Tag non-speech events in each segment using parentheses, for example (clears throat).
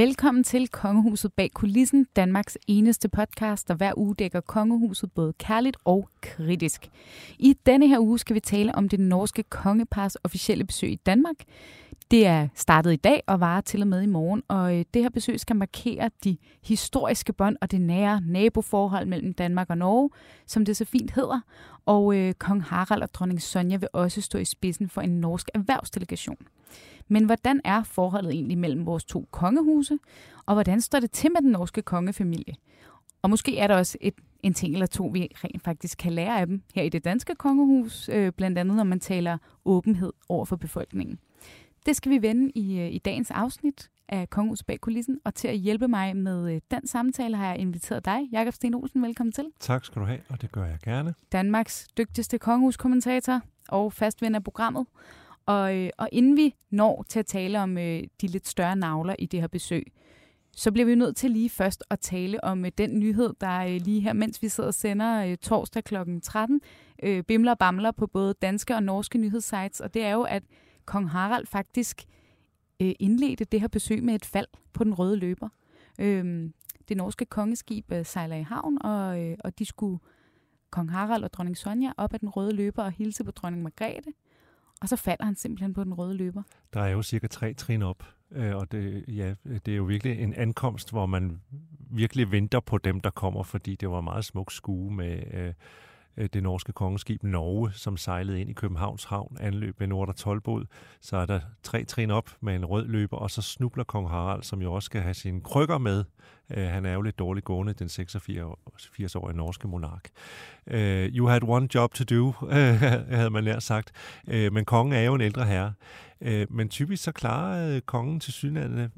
Velkommen til Kongehuset bag kulissen, Danmarks eneste podcast, der hver uge dækker kongehuset både kærligt og kritisk. I denne her uge skal vi tale om det norske kongepars officielle besøg i Danmark. Det er startet i dag og varer til og med i morgen, og øh, det her besøg skal markere de historiske bånd og det nære naboforhold mellem Danmark og Norge, som det så fint hedder. Og øh, kong Harald og dronning Sonja vil også stå i spidsen for en norsk erhvervsdelegation. Men hvordan er forholdet egentlig mellem vores to kongehuse, og hvordan står det til med den norske kongefamilie? Og måske er der også et, en ting eller to, vi rent faktisk kan lære af dem her i det danske kongehus, øh, blandt andet når man taler åbenhed over for befolkningen. Det skal vi vende i, øh, i dagens afsnit af Kongehus bag kulissen, og til at hjælpe mig med øh, den samtale har jeg inviteret dig, Jakob Sten Olsen. Velkommen til. Tak skal du have, og det gør jeg gerne. Danmarks dygtigste kongehuskommentator og fastven af programmet. Og, øh, og inden vi når til at tale om øh, de lidt større navler i det her besøg, så bliver vi nødt til lige først at tale om øh, den nyhed, der øh, lige her, mens vi sidder og sender øh, torsdag kl. 13, øh, bimler og bamler på både danske og norske nyhedssites, og det er jo, at kong Harald faktisk øh, indledte det her besøg med et fald på den røde løber. Øh, det norske kongeskib øh, sejler i havn, og, øh, og de skulle kong Harald og dronning Sonja op ad den røde løber og hilse på dronning Margrethe. Og så falder han simpelthen på den røde løber. Der er jo cirka tre trin op, øh, og det, ja, det er jo virkelig en ankomst, hvor man virkelig venter på dem, der kommer, fordi det var meget smuk skue med Øh, Øh, det norske kongeskib Norge, som sejlede ind i Københavns Havn, anløb ved Nordre Tolbod. Så er der tre trin op med en rød løber, og så snubler kong Harald, som jo også skal have sine krykker med. Øh, han er jo lidt dårligt gående, den 86-årige norske monark. Øh, you had one job to do, havde man nær sagt. Men kongen er jo en ældre herre. Men typisk så klarer kongen til synligheden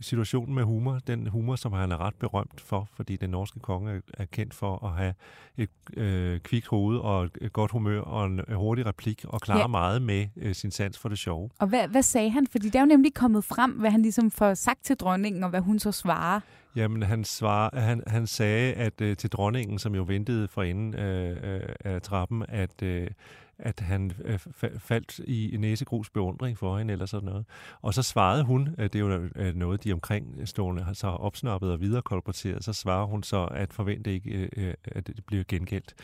situationen med humor, den humor, som han er ret berømt for, fordi den norske konge er kendt for at have et øh, kvikt hoved og et godt humør og en hurtig replik og klare ja. meget med øh, sin sans for det sjove. Og hvad, hvad sagde han? Fordi det er jo nemlig kommet frem, hvad han ligesom får sagt til dronningen, og hvad hun så svarer. Jamen, han, svar, han, han sagde at øh, til dronningen, som jo ventede for enden øh, øh, af trappen, at øh, at han øh, faldt i næsegrus beundring for hende eller sådan noget. Og så svarede hun, at det er jo øh, noget, de omkringstående har så opsnappet og viderekolporteret, så svarer hun så, at forvente ikke, øh, at det bliver gengældt.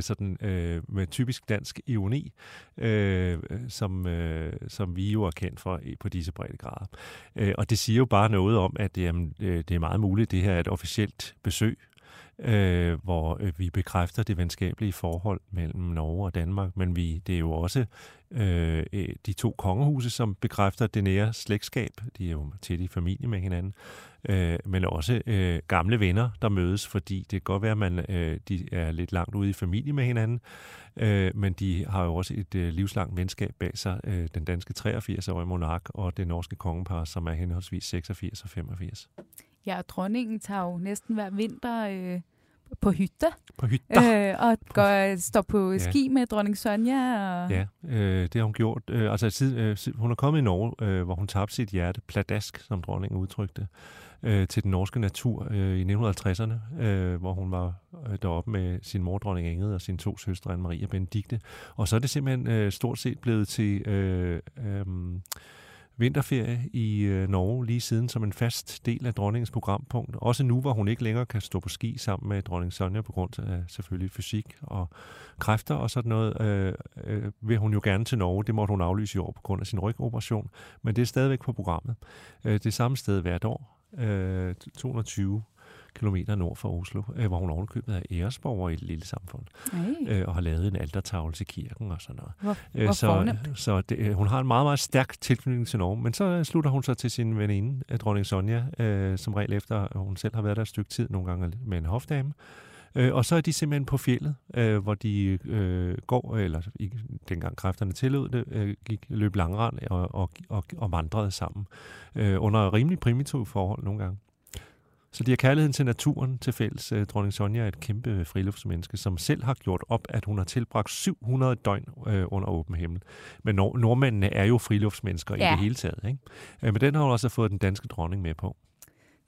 Sådan med typisk dansk ironi, som, som vi jo er kendt for på disse grader. Og det siger jo bare noget om, at jamen, det er meget muligt, det her er et officielt besøg øh, hvor øh, vi bekræfter det venskabelige forhold mellem Norge og Danmark, men vi, det er jo også øh, øh, de to kongehuse, som bekræfter det nære slægtskab. De er jo tæt i familie med hinanden, øh, men også øh, gamle venner, der mødes, fordi det kan godt være, at man, øh, de er lidt langt ude i familie med hinanden, øh, men de har jo også et øh, livslangt venskab bag sig, øh, den danske 83-årige monark og det norske kongepar, som er henholdsvis 86 og 85. Ja, og dronningen tager jo næsten hver vinter øh, på hytte. På hytte. Øh, og går, står på ja. ski med dronning Sonja. Og... Ja, øh, det har hun gjort. Øh, altså, siden, øh, hun er kommet i Norge, øh, hvor hun tabte sit hjerte, pladask, som dronningen udtrykte, øh, til den norske natur øh, i 1950'erne, øh, hvor hun var øh, deroppe med sin mor, dronning Ingrid, og sine to søstre, Anne-Marie og Benedikte. Og så er det simpelthen øh, stort set blevet til... Øh, øh, vinterferie i øh, Norge lige siden som en fast del af dronningens programpunkt. Også nu, hvor hun ikke længere kan stå på ski sammen med dronning Sonja på grund af selvfølgelig fysik og kræfter og sådan noget, øh, øh, vil hun jo gerne til Norge. Det måtte hun aflyse i år på grund af sin rygoperation, men det er stadigvæk på programmet. Øh, det samme sted hvert år. Øh, 220 kilometer nord for Oslo, øh, hvor hun ovenkøbet er æresborger i et lille samfund, øh, og har lavet en altertavle til kirken og sådan noget. Hvor, øh, hvor så så det, øh, hun har en meget, meget stærk tilknytning til Norge, men så slutter hun sig til sin veninde, øh, dronning Sonja, øh, som regel efter, hun selv har været der et stykke tid, nogle gange med en hofdame, Øh, og så er de simpelthen på fjellet, øh, hvor de øh, går, eller ikke dengang kræfterne tillod det, øh, gik løb langrand og, og, og, og vandrede sammen. Øh, under rimelig primitive forhold nogle gange. Så de har kærligheden til naturen til fælles. Øh, dronning Sonja er et kæmpe friluftsmenneske, som selv har gjort op, at hun har tilbragt 700 døgn øh, under åben himmel. Men nord- nordmændene er jo friluftsmennesker ja. i det hele taget. Ikke? Øh, men den har hun også fået den danske dronning med på.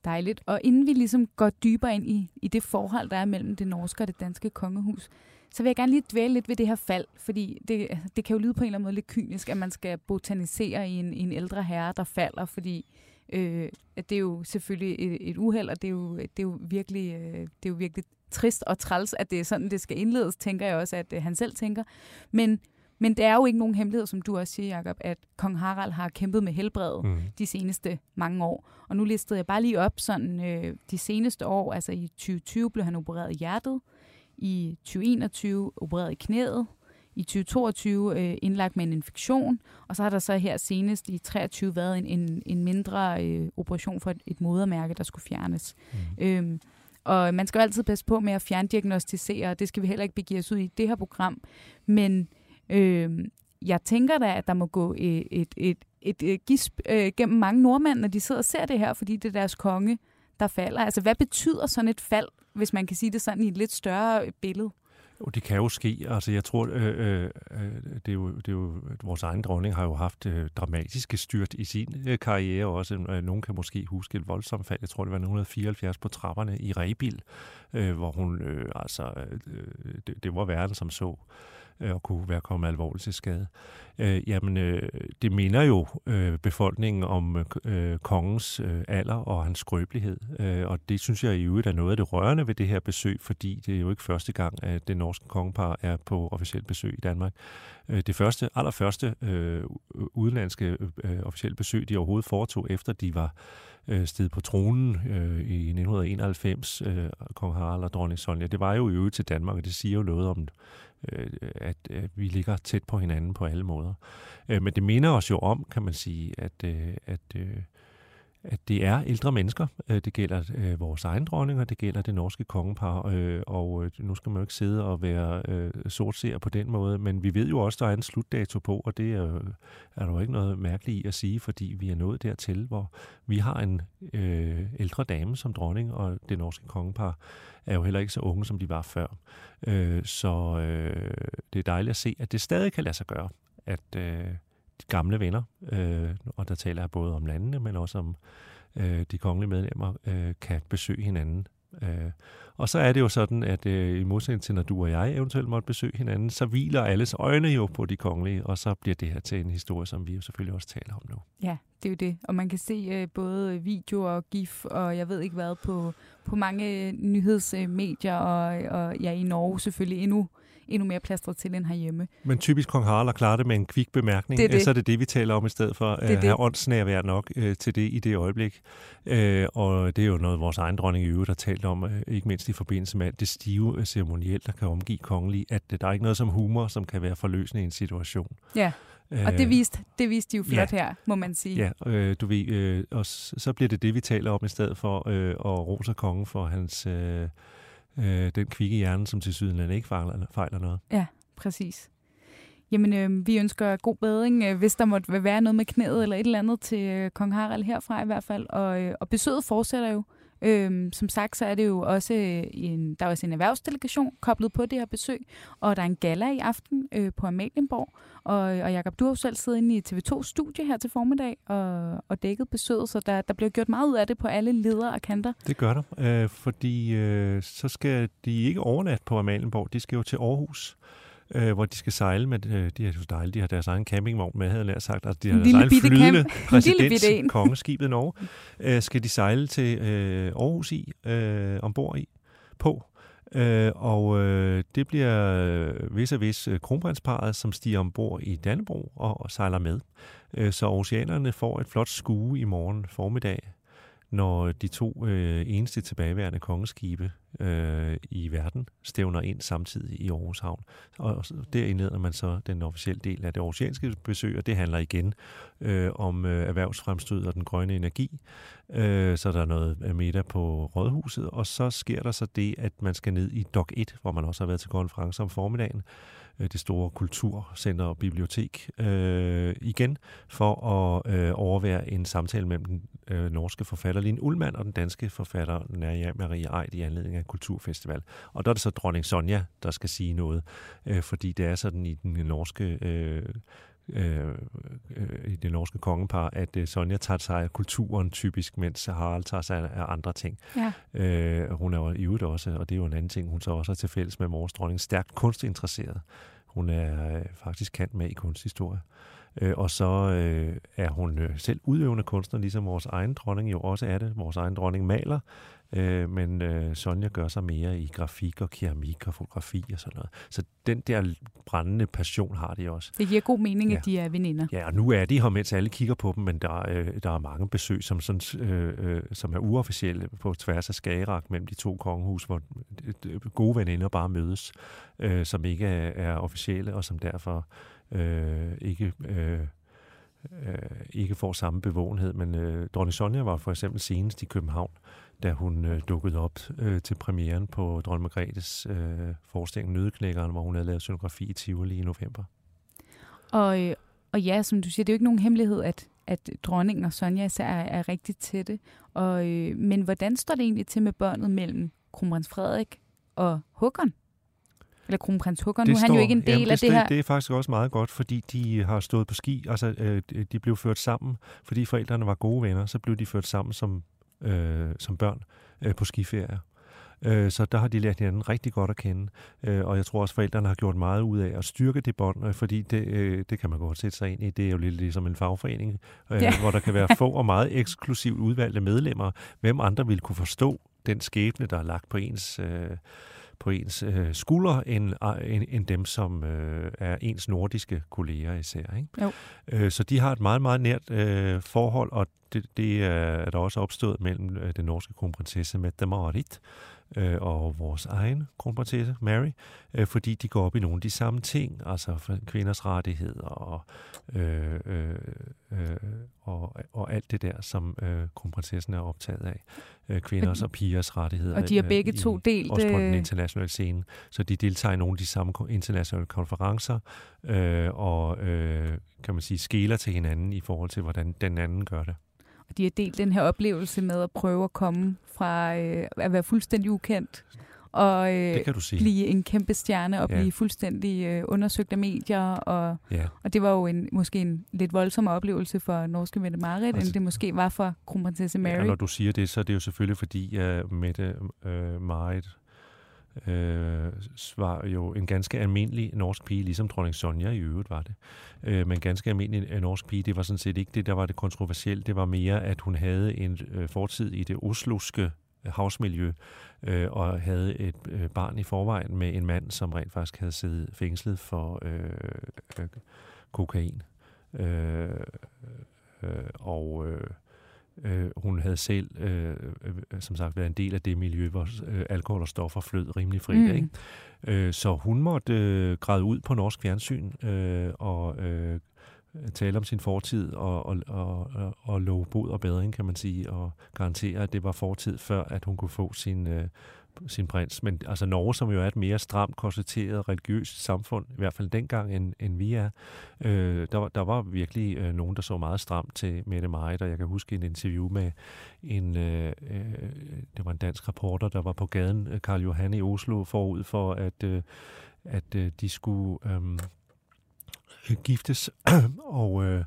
Dejligt. Og inden vi ligesom går dybere ind i, i det forhold, der er mellem det norske og det danske kongehus, så vil jeg gerne lige dvæle lidt ved det her fald, fordi det, det kan jo lyde på en eller anden måde lidt kynisk, at man skal botanisere i en, i en ældre herre, der falder, fordi Øh, det er jo selvfølgelig et, et uheld, og det er jo, det er jo virkelig, øh, det er jo virkelig trist og træls, at det er sådan, det skal indledes, tænker jeg også, at øh, han selv tænker. Men, men det er jo ikke nogen hemmelighed, som du også siger, Jacob, at kong Harald har kæmpet med helbredet mm. de seneste mange år. Og nu listede jeg bare lige op sådan øh, de seneste år, altså i 2020 blev han opereret i hjertet, i 2021 opereret i knæet, i 2022 øh, indlagt med en infektion, og så har der så her senest i 2023 været en, en, en mindre øh, operation for et, et modermærke, der skulle fjernes. Mm. Øhm, og man skal jo altid passe på med at fjerndiagnostisere, og det skal vi heller ikke begive os ud i det her program. Men øh, jeg tænker da, at der må gå et, et, et, et, et gisp øh, gennem mange nordmænd, når de sidder og ser det her, fordi det er deres konge, der falder. Altså, hvad betyder sådan et fald, hvis man kan sige det sådan i et lidt større billede? Og det kan jo ske. Altså, jeg tror, øh, øh, øh, det, er jo, det er jo, vores egen dronning har jo haft øh, dramatiske styrt i sin øh, karriere også. Øh, nogen kan måske huske et voldsomt fald. Jeg tror, det var 1974 på trapperne i Rebil, øh, hvor hun, øh, altså, øh, øh det, det var verden som så øh, Øh, og kunne være kommet alvorligt til skade. Øh, jamen, øh, det minder jo øh, befolkningen om øh, kongens øh, alder og hans skrøbelighed, øh, og det synes jeg i øvrigt er noget af det rørende ved det her besøg, fordi det er jo ikke første gang, at det norske kongepar er på officielt besøg i Danmark. Øh, det første, allerførste øh, udenlandske øh, officielle besøg, de overhovedet foretog, efter de var øh, Øh, sted på tronen øh, i 1991, øh, kong Harald og dronning Sonja, det var jo i øvrigt til Danmark, og det siger jo noget om øh, at øh, vi ligger tæt på hinanden på alle måder. Øh, men det minder os jo om, kan man sige, at, øh, at, øh, at det er ældre mennesker. Øh, det gælder øh, vores egen dronning, og det gælder det norske kongepar. Øh, og øh, nu skal man jo ikke sidde og være øh, sortseer på den måde, men vi ved jo også, at der er en slutdato på, og det er, er der jo ikke noget mærkeligt i at sige, fordi vi er nået dertil, hvor vi har en øh, ældre dame som dronning, og det norske kongepar er jo heller ikke så unge, som de var før. Øh, så øh, det er dejligt at se, at det stadig kan lade sig gøre, at øh, gamle venner, øh, og der taler jeg både om landene, men også om øh, de kongelige medlemmer, øh, kan besøge hinanden. Øh, og så er det jo sådan, at øh, i modsætning til når du og jeg eventuelt måtte besøge hinanden, så hviler alles øjne jo på de kongelige, og så bliver det her til en historie, som vi jo selvfølgelig også taler om nu. Ja, det er jo det. Og man kan se øh, både video og gif, og jeg ved ikke hvad, på, på mange nyhedsmedier, og, og ja, i Norge selvfølgelig endnu endnu mere plastret til end herhjemme. Men typisk kong Harald klarer det med en kvik bemærkning, det er det. så er det det, vi taler om i stedet for at have åndsnærvær nok øh, til det i det øjeblik. Øh, og det er jo noget, vores egen dronning i øvrigt har talt om, øh, ikke mindst i forbindelse med det stive øh, ceremoniel, der kan omgive kongelige, at øh, der er ikke noget som humor, som kan være forløsende i en situation. Ja. Og det viste, det viste de jo flot ja. her, må man sige. Ja, øh, du ved, øh, og så bliver det det, vi taler om i stedet for øh, at rose kongen for hans øh, øh, den kvikke hjerne, som til sydenland ikke fejler, fejler noget. Ja, præcis. Jamen, øh, vi ønsker god bedring, øh, hvis der måtte være noget med knæet eller et eller andet til øh, kong Harald herfra i hvert fald. Og, øh, og besøget fortsætter jo. Øhm, som sagt, så er det jo også øh, en, der er også en erhvervsdelegation koblet på det her besøg, og der er en gala i aften øh, på Amalienborg. Og, og Jacob, du har jo selv siddet inde i TV2-studie her til formiddag og, og dækket besøget, så der, der bliver gjort meget ud af det på alle ledere og kanter. Det gør der, øh, fordi øh, så skal de ikke overnatte på Amalienborg, de skal jo til Aarhus øh, hvor de skal sejle med, øh, de er jo dejlige, de har deres egen campingvogn med, havde jeg sagt, altså de har deres egen flydende præsidents kongeskibet Norge, øh, skal de sejle til øh, Aarhus i, øh, ombord i, på, Øh, og øh, det bliver øh, vis og vis øh, kronprinsparet, som stiger ombord i Dannebro og, og sejler med. Øh, så oceanerne får et flot skue i morgen formiddag når de to øh, eneste tilbageværende kongeskibe øh, i verden stævner ind samtidig i Aarhus Havn. Og der indleder man så den officielle del af det oceanske besøg, og det handler igen øh, om øh, erhvervsfremstød og den grønne energi. Øh, så der er noget øh, middag på Rådhuset, og så sker der så det, at man skal ned i Dok 1, hvor man også har været til konference om formiddagen, Øh, det store kulturcenter og bibliotek øh, igen, for at øh, overvære en samtale mellem den øh, norske forfatter Lin Ullmann og den danske forfatter Naja Marie Eid i anledning af Kulturfestival. Og der er det så dronning Sonja, der skal sige noget, øh, fordi det er sådan i den norske... Øh, øh, i det norske kongepar, at øh, Sonja tager sig af kulturen typisk, mens Harald tager sig af andre ting. Ja. Øh, hun er jo i øvrigt også, og det er jo en anden ting, hun så også er til fælles med vores dronning, stærkt kunstinteresseret. Hun er øh, faktisk kendt med i kunsthistorie. Øh, og så øh, er hun øh, selv udøvende kunstner, ligesom vores egen dronning jo også er det. Vores egen dronning maler, øh, men øh, Sonja gør sig mere i grafik og keramik og fotografi og sådan noget. Så den der brændende passion har de også. Det giver god mening, ja. at de er veninder. Ja, og nu er de her, mens alle kigger på dem, men der, øh, der er mange besøg, som, sådan, øh, øh, som er uofficielle på tværs af Skagerak mellem de to kongehus, hvor gode veninder bare mødes, øh, som ikke er, er officielle, og som derfor øh, ikke... Øh, øh, ikke får samme bevågenhed, men øh, dronning Sonja var for eksempel senest i København, da hun øh, dukkede op øh, til premieren på dronning Margrethes øh, forestilling Nødeknækkeren, hvor hun havde lavet scenografi i Tivoli i november. Og, øh, og ja, som du siger, det er jo ikke nogen hemmelighed, at, at dronningen og Sonja især er, er rigtig tætte. Og, øh, men hvordan står det egentlig til med båndet mellem kronprins Frederik og Håkon? Eller kronprins Håkon, nu er han jo ikke en del jamen, det, af det her. Det er faktisk også meget godt, fordi de har stået på ski. Altså, øh, de blev ført sammen, fordi forældrene var gode venner, så blev de ført sammen som, øh, som børn øh, på skiferie. Øh, så der har de lært hinanden rigtig godt at kende. Øh, og jeg tror også, forældrene har gjort meget ud af at styrke det bånd, øh, fordi det, det kan man godt sætte sig ind i. Det er jo lidt ligesom en fagforening, ja. hvor der kan være få (laughs) og meget eksklusivt udvalgte medlemmer. Hvem andre vil kunne forstå den skæbne, der er lagt på ens... Øh, på ens øh, skuldre, end, end, end dem, som øh, er ens nordiske kolleger især. Ikke? Jo. Øh, så de har et meget, meget nært øh, forhold, og det, det er der også opstået mellem øh, den norske kronprinsesse Mette Marit øh, og vores egen kronprinsesse Mary, øh, fordi de går op i nogle af de samme ting, altså for kvinders rettigheder og, øh, øh, øh, og, og alt det der, som øh, kronprinsessen er optaget af. Øh, kvinders og pigers rettigheder. Og de har begge øh, to delt... Også på den internationale scene. Så de deltager i nogle af de samme internationale konferencer, øh, og øh, kan man sige, skæler til hinanden i forhold til, hvordan den anden gør det. Og de har delt den her oplevelse med at prøve at komme fra øh, at være fuldstændig ukendt og øh, blive en kæmpe stjerne og ja. blive fuldstændig øh, undersøgt af medier. Og, ja. og det var jo en, måske en lidt voldsom oplevelse for norske Mette Marit, altså, end det måske var for kronprinsesse Mary. Ja, når du siger det, så er det jo selvfølgelig fordi, at Mette øh, Marit øh, var jo en ganske almindelig norsk pige, ligesom dronning Sonja i øvrigt var det. Øh, men ganske almindelig øh, norsk pige, det var sådan set ikke det, der var det kontroversielle. Det var mere, at hun havde en øh, fortid i det osloske øh, havsmiljø, øh, og havde et øh, barn i forvejen med en mand, som rent faktisk havde siddet fængslet for øh, øh, kokain. Øh, øh, og øh, Øh, hun havde selv, øh, øh, som sagt, været en del af det miljø, hvor øh, alkohol og stoffer flød rimelig frit. Mm. Ikke? Øh, så hun måtte øh, græde ud på norsk fjernsyn øh, og øh, tale om sin fortid og, og, og, og, og love bod og bedring, kan man sige, og garantere, at det var fortid, før at hun kunne få sin øh, sin prins. Men altså Norge, som jo er et mere stramt, korsetteret, religiøst samfund, i hvert fald dengang, end, end vi er, øh, der, der var virkelig øh, nogen, der så meget stramt til Mette Marit, og jeg kan huske en interview med en, øh, øh, det var en dansk reporter, der var på gaden, øh, Karl Johan i Oslo, forud for, at, øh, at øh, de skulle øh, giftes, (clears throat) og øh,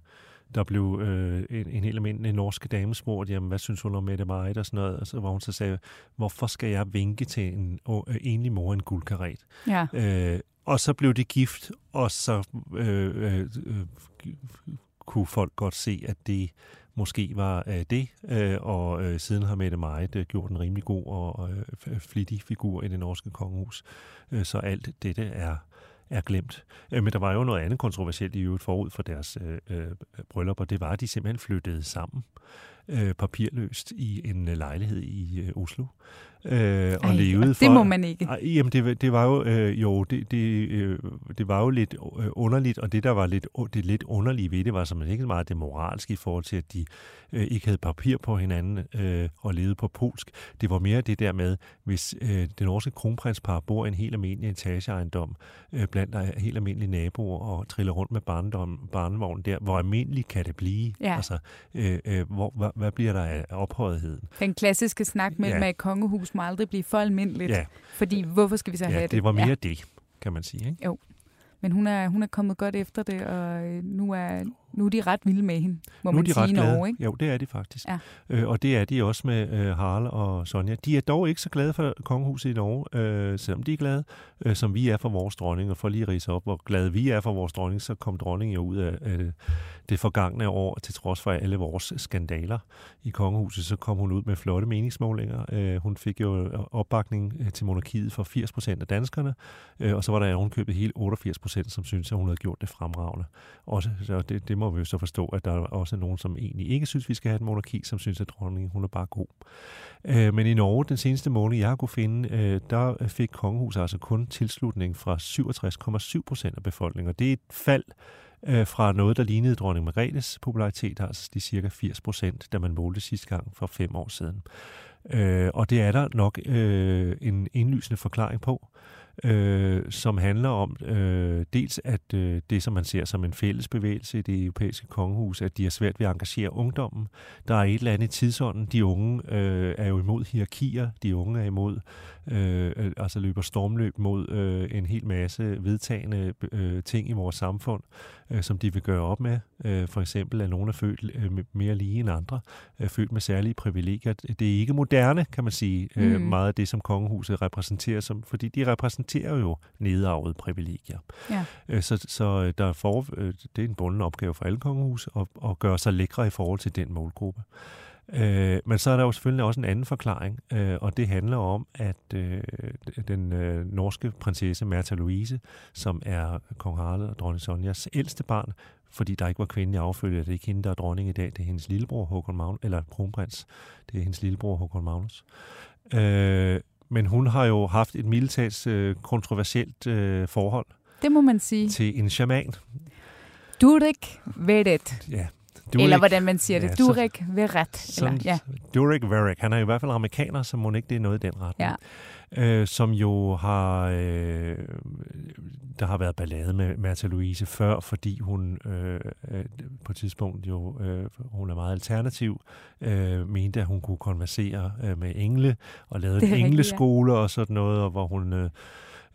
der blev øh, en, en helt almindelig norske dame spurgt, jamen, hvad synes hun om Mette Marit og sådan noget, og så var hun så sagde, hvorfor skal jeg vinke til en øh, enlig mor en guldkaret? Ja. Øh, og så blev det gift, og så øh, øh, øh, kunne folk godt se, at det måske var øh, det, øh, og øh, siden har Mette Marit øh, gjort en rimelig god og øh, flittig figur i det norske kongehus. Øh, så alt dette er er glemt. Øh, men der var jo noget andet kontroversielt i øvrigt forud for deres øh, øh, bryllup, og det var, at de simpelthen flyttede sammen øh, papirløst i en øh, lejlighed i øh, Oslo øh, og Ej, levede for... det må man ikke. Ej, jamen, det, det var jo, øh, jo, det, det, øh, det var jo lidt øh, underligt, og det, der var lidt, det lidt underlige ved det, var som ikke meget det moralske i forhold til, at de øh, ikke havde papir på hinanden øh, og levede på polsk. Det var mere det der med, hvis øh, det norske kronprinspar bor i en helt almindelig etageejendom øh, blandt der helt almindelige naboer og triller rundt med barndom, barnevogn der, hvor almindeligt kan det blive? Ja. Altså, øh, øh, hvor, hvad, hvad bliver der af ophøjetheden? Den klassiske snak med, ja. med kongehus må aldrig blive for almindeligt. Ja. Fordi hvorfor skal vi så ja, have det? det var mere ja. det, kan man sige. Ikke? Jo. Men hun er, hun er kommet godt efter det, og øh, nu er nu er de ret vilde med hende, må nu man de sige ret glade. Norge, ikke? Jo, det er de faktisk. Ja. Øh, og det er de også med øh, Harald og Sonja. De er dog ikke så glade for kongehuset i Norge, øh, selvom de er glade, øh, som vi er for vores dronning. Og for lige at rise op, hvor glade vi er for vores dronning, så kom dronningen jo ud af, af det, det forgangne år, til trods for alle vores skandaler i kongehuset, så kom hun ud med flotte meningsmålinger. Øh, hun fik jo opbakning øh, til monarkiet for 80 procent af danskerne, øh, og så var der ovenkøbet hele 88 procent, som synes at hun havde gjort det fremragende. Også, så det, det må vi jo så forstå, at der er også nogen, som egentlig ikke synes, vi skal have et monarki, som synes, at dronningen hun er bare god. Øh, men i Norge, den seneste måned, jeg kunne finde, øh, der fik kongehuset altså kun tilslutning fra 67,7 procent af befolkningen, og det er et fald øh, fra noget, der lignede dronning Margrethes popularitet, altså de cirka 80 procent, da man målte sidste gang for fem år siden. Øh, og det er der nok øh, en indlysende forklaring på øh, øh, som handler om øh, dels, at øh, det, som man ser som en fælles bevægelse i det europæiske kongehus, at de har svært ved at engagere ungdommen. Der er et eller andet i tidsånden. De unge øh, er jo imod hierarkier. De unge er imod, øh, altså løber stormløb mod øh, en hel masse vedtagende øh, ting i vores samfund, øh, som de vil gøre op med. Øh, for eksempel, at nogen er født øh, mere lige end andre, øh, født med særlige privilegier. Det er ikke moderne, kan man sige, øh, mm. meget af det, som kongehuset repræsenterer, som, fordi de repræsenterer jo nedarvede privilegier. Ja. Øh, så, så der er for, øh, det er en bunden opgave for alle kongehus at, at gøre sig lækre i forhold til den målgruppe. Øh, men så er der jo selvfølgelig også en anden forklaring, øh, og det handler om, at øh, den øh, norske prinsesse Märtha Louise, som er kong Harald og dronning Sonjas ældste barn, fordi der ikke var kvindelig affølger, det er ikke hende, der er dronning i dag, det er hendes lillebror Håkon Magnus, eller kronprins, det er hendes lillebror Håkon Magnus. Øh, men hun har jo haft et militært øh, kontroversielt øh, forhold Det må man sige. til en shaman. Durik Vedet. Ja, Durek, eller hvordan man siger det. Ja, Durek. Sådan, Eller, ja. Durek Verek. Han er i hvert fald amerikaner, så må ikke det er noget i den retning. Ja. Øh, som jo har... Øh, der har været ballade med Märtha Louise før, fordi hun øh, øh, på et tidspunkt jo... Øh, hun er meget alternativ. Øh, mente, at hun kunne konversere øh, med engle og lavede en engleskole ja. og sådan noget, og hvor hun... Øh,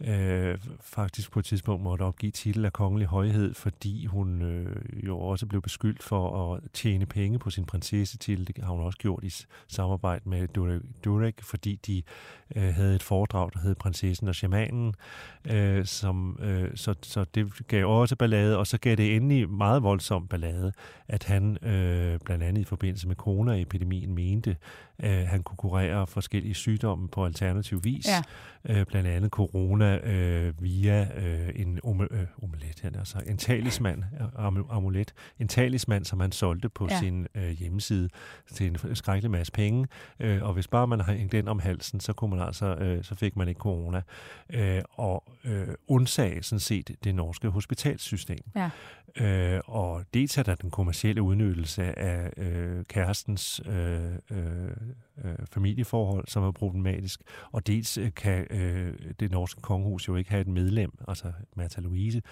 øh, faktisk på et tidspunkt måtte opgive titel af kongelig højhed, fordi hun øh, jo også blev beskyldt for at tjene penge på sin prinsessetitel. Det har hun også gjort i samarbejde med Durek, fordi de øh, havde et foredrag, der hed Prinsessen og Shamanen, øh, som, øh, så, så det gav også ballade, og så gav det endelig meget voldsom ballade, at han øh, blandt andet i forbindelse med coronaepidemien mente, at han kunne kurere forskellige sygdomme på alternativ vis, ja. øh, blandt andet corona øh, via øh, en om, øh, omelet, altså en talisman, am, amulet, en talisman, som han solgte på ja. sin øh, hjemmeside til en skrækkelig masse penge, øh, og hvis bare man har den om halsen, så kunne man altså, øh, så fik man ikke corona, øh, og øh, undsag sådan set det norske hospitalssystem. Ja. Øh, og dels er der den kommercielle udnyttelse af øh, kærestens øh, øh, øh, familieforhold, som er problematisk, og dels øh, kan øh, det norske kongehus jo ikke have et medlem, altså Märtha Louise,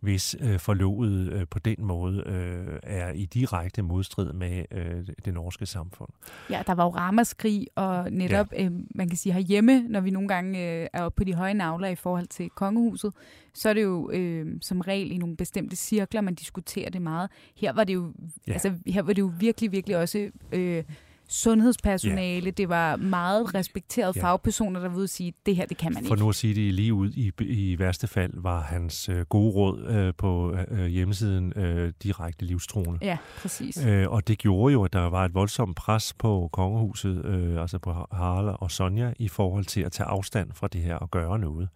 hvis øh, forlovet øh, på den måde øh, er i direkte modstrid med øh, det norske samfund. Ja, der var jo ramaskrig, og netop, ja. øh, man kan sige herhjemme, når vi nogle gange øh, er oppe på de høje navler i forhold til kongehuset, så er det jo øh, som regel i nogle bestemte cirkler, man diskuterer det meget. Her var det jo, ja. altså, her var det jo virkelig, virkelig også... Øh, sundhedspersonale, ja. det var meget respekterede ja. fagpersoner, der ville sige, det her, det kan man ikke. For nu at sige det lige ud, i, i værste fald var hans øh, gode råd øh, på øh, hjemmesiden øh, direkte livstruende. Ja, præcis. Øh, og det gjorde jo, at der var et voldsomt pres på kongehuset, øh, altså på Harald og Sonja, i forhold til at tage afstand fra det her og gøre noget.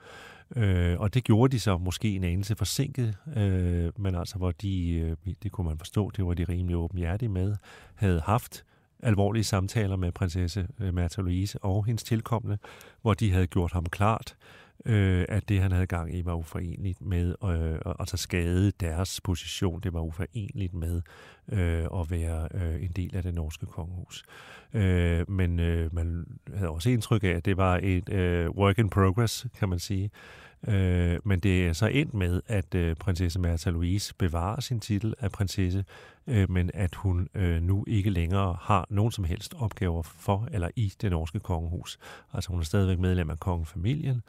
Øh, og det gjorde de så måske en anelse forsinket, øh, men altså hvor de, øh, det kunne man forstå, det var de rimelig åbenhjertige med, havde haft alvorlige samtaler med prinsesse øh, Märtha Louise og hendes tilkommende, hvor de havde gjort ham klart, øh, at det, han havde gang i, var uforenligt med øh, altså skade deres position. Det var uforenligt med øh, at være øh, en del af det norske kongehus. Øh, men øh, man havde også indtryk af, at det var et øh, work in progress, kan man sige. Øh, men det er så endt med, at øh, prinsesse Märtha Louise bevarer sin titel af prinsesse, øh, men at hun øh, nu ikke længere har nogen som helst opgaver for eller i det norske kongehus. Altså hun er stadigvæk medlem af kongefamilien,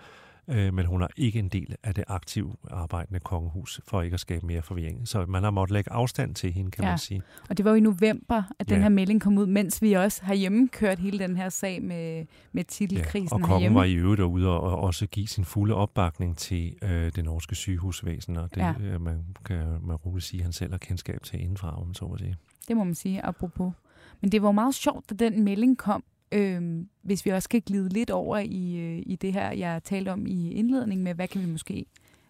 øh, men hun er ikke en del af det aktive arbejdende kongehus, for ikke at skabe mere forvirring. Så man har måttet lægge afstand til hende, kan ja. man sige. Og det var jo i november, at den ja. her melding kom ud, mens vi også har hjemmekørt hele den her sag med, med titelkrisen ja, og kongen herhjemme. var i øvrigt derude og, og også give sin fulde opbakning til øh, det norske sygehusvæsen, og det ja. øh, man kan man roligt sige, at han selv har kendskab til indenfra, om så må sige. Det må man sige, apropos. Men det var meget sjovt, at den melding kom, øh, hvis vi også kan glide lidt over i, øh, i det her, jeg talte om i indledningen med, hvad kan vi måske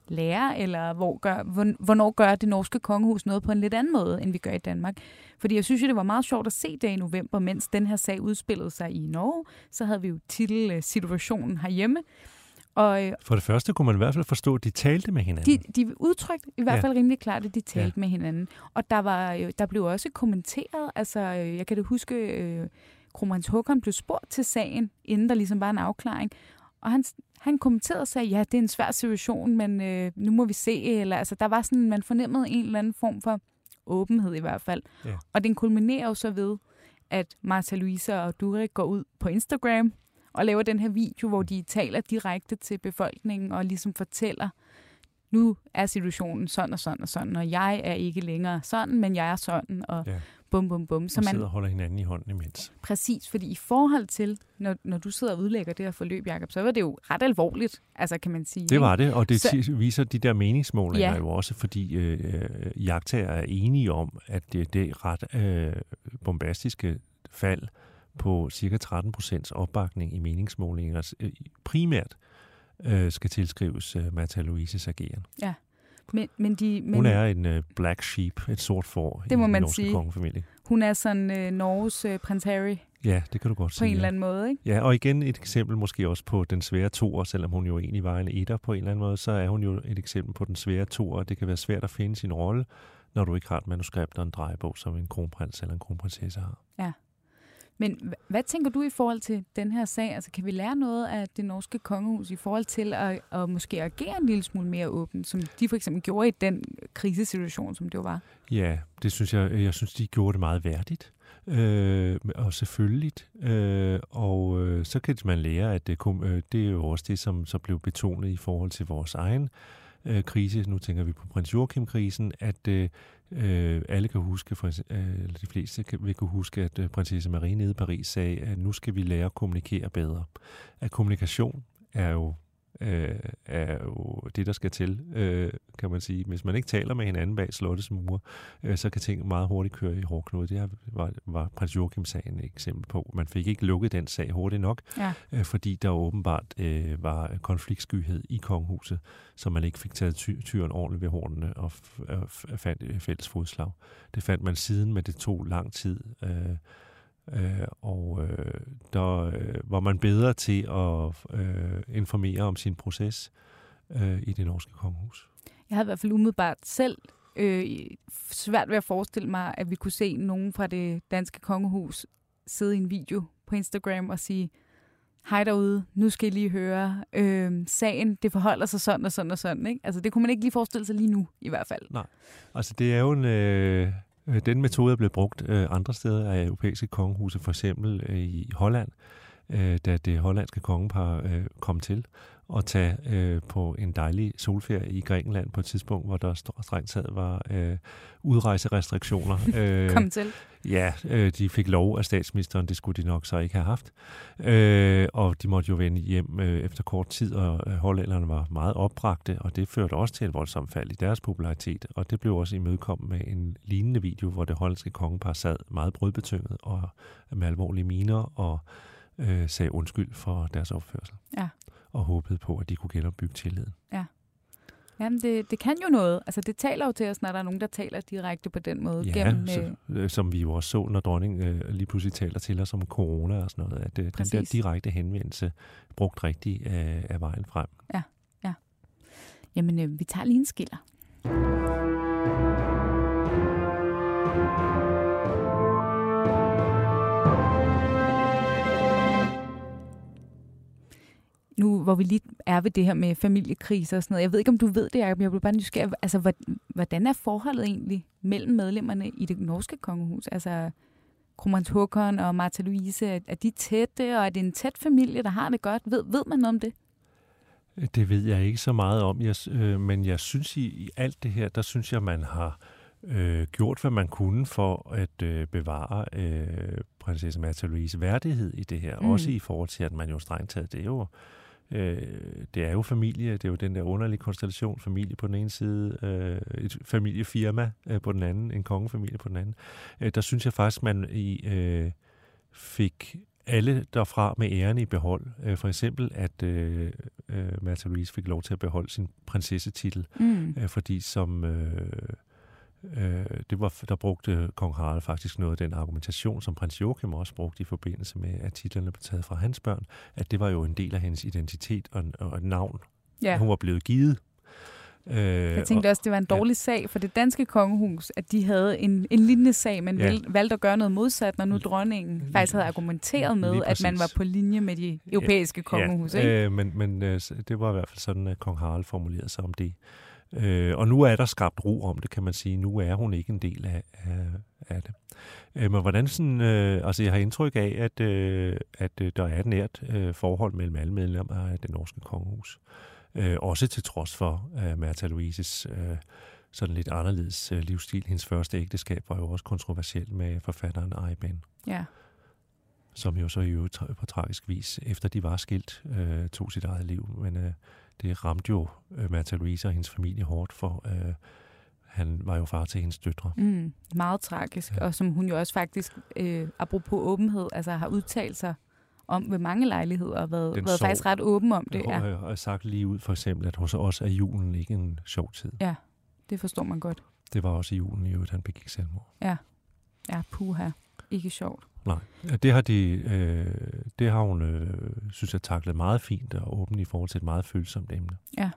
lære, eller hvor gør, hvornår gør det norske kongehus noget på en lidt anden måde, end vi gør i Danmark. Fordi jeg synes jo, det var meget sjovt at se det i november, mens den her sag udspillede sig i Norge. Så havde vi jo titelsituationen herhjemme. Og, øh, For det første kunne man i hvert fald forstå, at de talte med hinanden. De, de udtrykte i hvert fald ja. rimelig klart, at de talte ja. med hinanden. Og der, var, der blev også kommenteret, altså øh, jeg kan det huske, øh, Kromans Håkon blev spurgt til sagen, inden der ligesom var en afklaring. Og han, han kommenterede og sagde, ja, det er en svær situation, men øh, nu må vi se. Eller, altså, der var sådan, man fornemmede en eller anden form for åbenhed i hvert fald. Ja. Og den kulminerer jo så ved, at Martha Louise og Durek går ud på Instagram og laver den her video, hvor de taler direkte til befolkningen og ligesom fortæller, nu er situationen sådan og sådan og sådan, og jeg er ikke længere sådan, men jeg er sådan, og ja. bum, bum, bum. Så man sidder og holder hinanden i hånden imens. Præcis, fordi i forhold til, når, når du sidder og udlægger det her forløb, Jacob, så var det jo ret alvorligt, altså kan man sige. Det var det, og det så, viser de der meningsmålinger ja. jo også, fordi øh, øh, jagttager er enige om, at det, det ret øh, bombastiske fald på cirka 13 procents opbakning i meningsmålinger, øh, primært øh, skal tilskrives øh, Mata Louises ageren. Ja. Men, men de, men, hun er en uh, black sheep, et sort får det må i den man norske sige. kongefamilie. Hun er sådan uh, Norges uh, prins Harry. Ja, det kan du godt på sige. På en eller anden måde, ikke? Ja, og igen et eksempel måske også på den svære toer, selvom hun jo egentlig var en etter på en eller anden måde, så er hun jo et eksempel på den svære toer. Det kan være svært at finde sin rolle, når du ikke har et manuskript og en drejebog, som en kronprins eller en kronprinsesse har. Ja. Men hvad tænker du i forhold til den her sag? Altså, kan vi lære noget af det norske kongehus i forhold til at, at måske agere en lille smule mere åbent, som de for eksempel gjorde i den krisesituation, som det jo var? Ja, det synes jeg, jeg synes, de gjorde det meget værdigt. Øh, og selvfølgelig. Øh, og øh, så kan man lære, at det, øh, det er jo også det, som så blev betonet i forhold til vores egen øh, krise. Nu tænker vi på prins Joachim-krisen, at øh, Øh, alle kan huske, for, øh, eller de fleste kan, vil kunne huske, at øh, prinsesse Marie nede i Paris sagde, at nu skal vi lære at kommunikere bedre. At kommunikation er jo øh, er jo det, der skal til, øh, kan man sige. Hvis man ikke taler med hinanden bag slottets mure, øh, så kan ting meget hurtigt køre i hårdknude. Det var, var prins Joachim-sagen et eksempel på. Man fik ikke lukket den sag hurtigt nok, ja. øh, fordi der åbenbart øh, var konfliktskyhed i konghuset, så man ikke fik taget ty- tyren ordentligt ved hornene og fandt fælles fodslag. Det fandt man siden, men det tog lang tid. Øh, Øh, og øh, der øh, var man bedre til at øh, informere om sin proces øh, i det norske kongehus. Jeg havde i hvert fald umiddelbart selv øh, svært ved at forestille mig, at vi kunne se nogen fra det danske kongehus sidde i en video på Instagram og sige, hej derude, nu skal I lige høre øh, sagen, det forholder sig sådan og sådan og sådan. Ikke? Altså det kunne man ikke lige forestille sig lige nu, i hvert fald. Nej, altså det er jo en... Øh Øh, den metode er blevet brugt øh, andre steder af europæiske kongehuse, for eksempel øh, i Holland, da det hollandske kongepar kom til at tage på en dejlig solferie i Grækenland på et tidspunkt, hvor der strengt taget var udrejserestriktioner. (laughs) kom til. Ja, øh, de fik lov af statsministeren, det skulle de nok så ikke have haft. Øh, og de måtte jo vende hjem øh, efter kort tid, og øh, hollænderne var meget opbragte, og det førte også til et voldsomt fald i deres popularitet. Og det blev også imødekommet med en lignende video, hvor det hollandske kongepar sad meget brødbetynget og med alvorlige miner og øh, sagde undskyld for deres opførsel. Ja. Og håbede på, at de kunne genopbygge tilliden. Ja. Jamen, det, det kan jo noget. Altså, det taler jo til os, når der er nogen, der taler direkte på den måde. Ja, gennem, så, øh, som vi jo også så, når dronningen øh, lige pludselig taler til os om corona og sådan noget, at øh, den der direkte henvendelse brugt rigtigt øh, af vejen frem. Ja, ja. Jamen, øh, vi tager lige en skiller. Nu hvor vi lige er ved det her med familiekriser og sådan noget. Jeg ved ikke, om du ved det, Jacob, jeg bliver bare nysgerrig. Altså, hvordan er forholdet egentlig mellem medlemmerne i det norske kongehus? Altså, Kromans Håkon og Martha Louise, er de tætte, og er det en tæt familie, der har det godt? Ved, ved man noget om det? Det ved jeg ikke så meget om, jeg, øh, men jeg synes i, i alt det her, der synes jeg, man har øh, gjort, hvad man kunne for at øh, bevare øh, prinsesse Märtha Louise værdighed i det her. Mm. Også i forhold til, at man jo strengt taget, det er jo Øh, det er jo familie, det er jo den der underlige konstellation, familie på den ene side, øh, et familiefirma øh, på den anden, en kongefamilie på den anden. Øh, der synes jeg faktisk, man i øh, fik alle derfra med æren i behold. Øh, for eksempel, at øh, øh, Märtha Louise fik lov til at beholde sin prinsessetitel, mm. øh, fordi som... Øh, Øh, det var, der brugte kong Harald faktisk noget af den argumentation, som prins Joachim også brugte i forbindelse med, at titlerne blev taget fra hans børn, at det var jo en del af hendes identitet og, og et navn. Ja. Hun var blevet givet. Øh, jeg tænkte også, det var en dårlig ja. sag for det danske kongehus, at de havde en, en lignende sag, men ja. valgte at gøre noget modsat, når nu dronningen faktisk havde argumenteret med, at man var på linje med de europæiske kongehus. Ja, ikke? Øh, men, men øh, det var i hvert fald sådan, at kong Harald formulerede sig om det. Øh, og nu er der skabt ro om det, kan man sige. Nu er hun ikke en del af, af, af det. Øh, men hvordan sådan, øh, altså jeg har indtryk af, at, øh, at øh, der er et nært øh, forhold mellem alle medlemmer af det norske kongehus. Øh, også til trods for øh, Märtha Louises øh, sådan lidt anderledes øh, livsstil. Hendes første ægteskab var jo også kontroversielt med forfatteren Eiben. Ja. Som jo så i øvrigt på tragisk vis, efter de var skilt, øh, tog sit eget liv. Men øh, det ramte jo øh, Märtha Louise og hendes familie hårdt, for øh, han var jo far til hendes døtre. Mm, meget tragisk, ja. og som hun jo også faktisk, øh, apropos åbenhed, altså har udtalt sig om ved mange lejligheder, og været, været sov, faktisk ret åben om det. Ja. Og, og sagt lige ud for eksempel, at hos os er julen ikke en sjov tid. Ja, det forstår man godt. Det var også i julen i øvrigt, han begik selvmord. Ja, ja puha, ikke sjovt. Nej, det har, de, øh, det har hun, øh, synes jeg, taklet meget fint og åbent i forhold til et meget følsomt emne. Ja,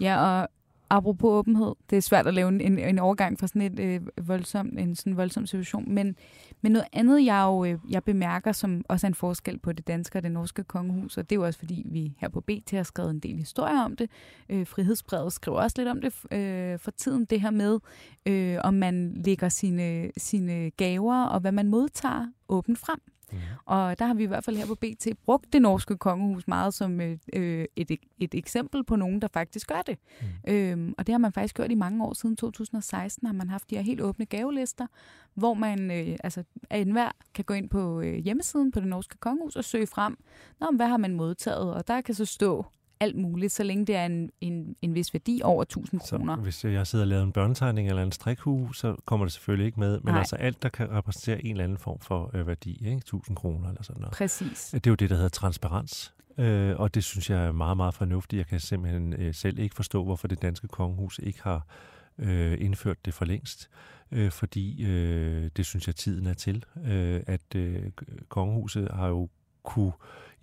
ja og apropos åbenhed, det er svært at lave en, en, en overgang fra sådan et øh, voldsom, en sådan voldsom situation, men, men noget andet, jeg jo øh, jeg bemærker, som også er en forskel på det danske og det norske kongehus, og det er jo også fordi, vi her på BT har skrevet en del historier om det. Øh, Frihedsbrevet skriver også lidt om det øh, for tiden, det her med, øh, om man lægger sine, sine gaver og hvad man modtager åbent frem. Mm. Og der har vi i hvert fald her på BT brugt det norske kongehus meget som øh, øh, et, et eksempel på nogen, der faktisk gør det. Mm. Øhm, og det har man faktisk gjort i mange år. Siden 2016 har man haft de her helt åbne gavelister, hvor man øh, altså, enhver kan gå ind på øh, hjemmesiden på det norske kongehus og søge frem, Nå, hvad har man modtaget? Og der kan så stå alt muligt, så længe det er en, en, en vis værdi over 1000 kroner. Så hvis jeg sidder og laver en børnetegning eller en strikhue, så kommer det selvfølgelig ikke med. Men Nej. altså alt, der kan repræsentere en eller anden form for øh, værdi, ikke? 1000 kroner eller sådan noget. Præcis. Det er jo det, der hedder transparens. Øh, og det synes jeg er meget, meget fornuftigt. Jeg kan simpelthen øh, selv ikke forstå, hvorfor det danske kongehus ikke har øh, indført det for længst. Øh, fordi øh, det synes jeg, tiden er til. Øh, at øh, kongehuset har jo kunne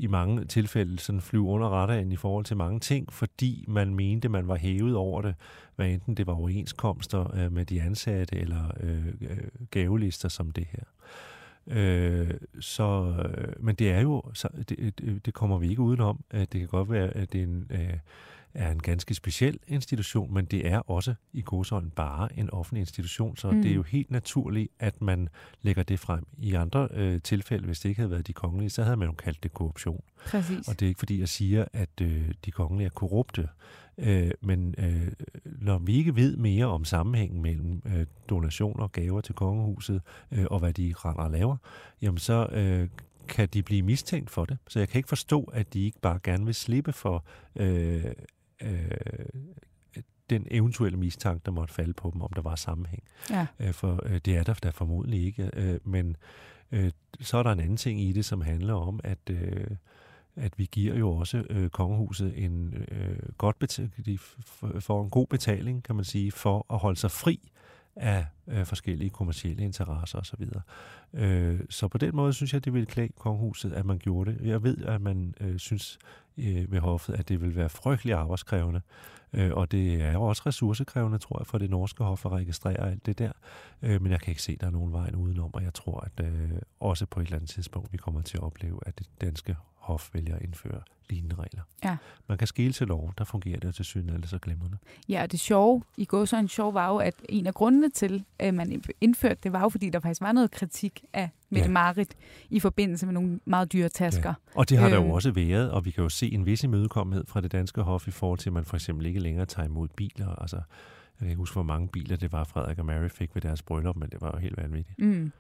i mange tilfælde sådan flyve under radaren i forhold til mange ting, fordi man mente, man var hævet over det, hvad enten det var overenskomster øh, med de ansatte eller øh, øh gavelister som det her. Øh, så, øh, men det er jo, så, det, det, kommer vi ikke udenom. at Det kan godt være, at det er en, øh, er en ganske speciel institution, men det er også i godsøjne bare en offentlig institution, så mm. det er jo helt naturligt, at man lægger det frem. I andre øh, tilfælde, hvis det ikke havde været de kongelige, så havde man jo kaldt det korruption. Præcis. Og det er ikke fordi, jeg siger, at øh, de kongelige er korrupte, øh, men øh, når vi ikke ved mere om sammenhængen mellem øh, donationer og gaver til kongehuset, øh, og hvad de render og laver, jamen så øh, kan de blive mistænkt for det. Så jeg kan ikke forstå, at de ikke bare gerne vil slippe for øh, øh, den eventuelle mistanke, der måtte falde på dem, om der var sammenhæng. Ja. Øh, for øh, det er der der formodentlig ikke. Øh, men øh, så er der en anden ting i det, som handler om, at, øh, at vi giver jo også øh, kongehuset en øh, godt betaling, de får en god betaling, kan man sige, for at holde sig fri af øh, forskellige kommercielle interesser osv. Øh, så på den måde synes jeg, det ville klæde kongehuset, at man gjorde det. Jeg ved, at man øh, synes øh, ved hoffet, at det vil være frygtelig arbejdskrævende, øh, og det er jo også ressourcekrævende, tror jeg, for det norske hof at registrere alt det der. Øh, men jeg kan ikke se, at der er nogen vej udenom, og jeg tror, at øh, også på et eller andet tidspunkt, vi kommer til at opleve, at det danske hof vælger at indføre lignende regler. Ja. Man kan skille til lov, der fungerer det til syne eller så glemrende. Ja, og det sjove, i går så en sjov var jo, at en af grundene til, at man indførte det, var jo, fordi der faktisk var noget kritik af Mette Ja. Marit i forbindelse med nogle meget dyre tasker. Ja. Og det har der jo Øhm. også været, og vi kan jo se en vis imødekommenhed fra det danske hof i forhold til, at man for eksempel ikke længere tager imod biler. Altså, jeg kan ikke huske, hvor mange biler det var, Frederik og Mary fik ved deres bryllup, men det var jo helt vanvittigt. Mm.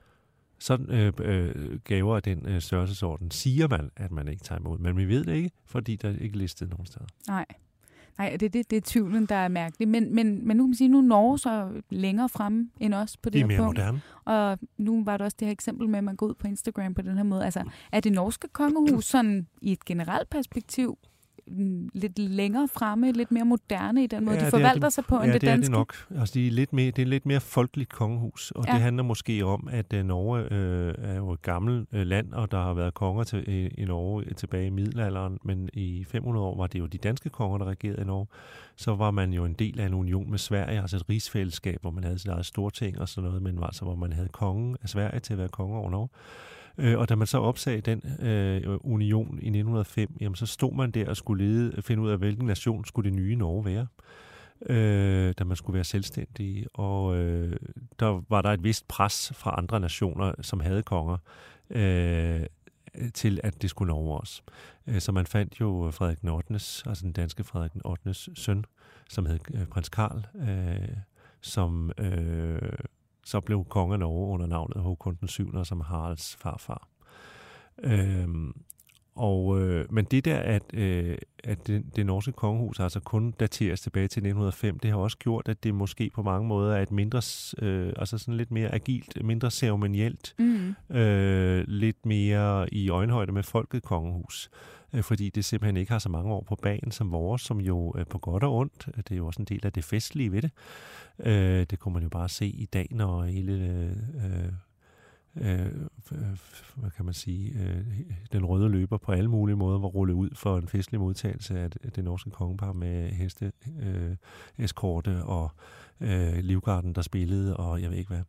Sådan øh, øh, gaver af den øh, størrelsesorden siger man, at man ikke tager imod. Men vi ved det ikke, fordi der er ikke listet nogen steder. Nej. Nej, det, det, det er tvivlen, der er mærkelig. Men, men, men nu kan man sige, nu er Norge så længere fremme end os på det De er her mere punkt. moderne. Og nu var der også det her eksempel med, at man går ud på Instagram på den her måde. Altså, er det norske kongehus sådan i et generelt perspektiv mm, lidt længere fremme, lidt mere moderne i den måde, Ja, de det er forvalter det. sig på, end ja, det det er danske? det nok. Altså, de er lidt mere, det er lidt mere folkeligt kongehus, og Ja. ja. det handler måske om, at uh, Norge øh, er jo et gammelt øh, land, og der har været konger til, i, i Norge øh, tilbage i middelalderen, men i 500 år var det jo de danske konger, der regerede i Norge. Så var man jo en del af en union med Sverige, altså et rigsfællesskab, hvor man havde sit eget storting og sådan noget, men altså, hvor man havde kongen af Sverige til at være konge over Norge. Øh, og da man så opsagde den øh, union i 1905, jamen, så stod man der og skulle lede, finde ud af, hvilken nation skulle det nye Norge være øh, da man skulle være selvstændig. Og øh, der var der et vist pres fra andre nationer, som havde konger, øh, til at det skulle Norge også. Øh, så man fandt jo Frederik den 8., altså den danske Frederik den 8. søn, som hed øh, prins Karl, øh, som øh, så blev konge af Norge under navnet Håkon den 7., som Haralds farfar. Øhm, og, øh, men det der, at, øh, at det, det norske kongehus altså kun dateres tilbage til 1905, det har også gjort, at det måske på mange måder er et mindre, øh, altså sådan lidt mere agilt, mindre ceremonielt, Mm. Mm-hmm. øh, lidt mere i øjenhøjde med folket kongehus. Øh, fordi det simpelthen ikke har så mange år på banen som vores, som jo øh, på godt og ondt, øh, det er jo også en del af det festlige ved det. Øh, det kunne man jo bare se i dag, når hele... Øh, øh, hvad kan man sige, øh, den røde løber på alle mulige måder var rullet ud for en festlig modtagelse af det, det norske kongepar med heste, øh, eskorte og øh, livgarden, der spillede, og jeg ved ikke hvad.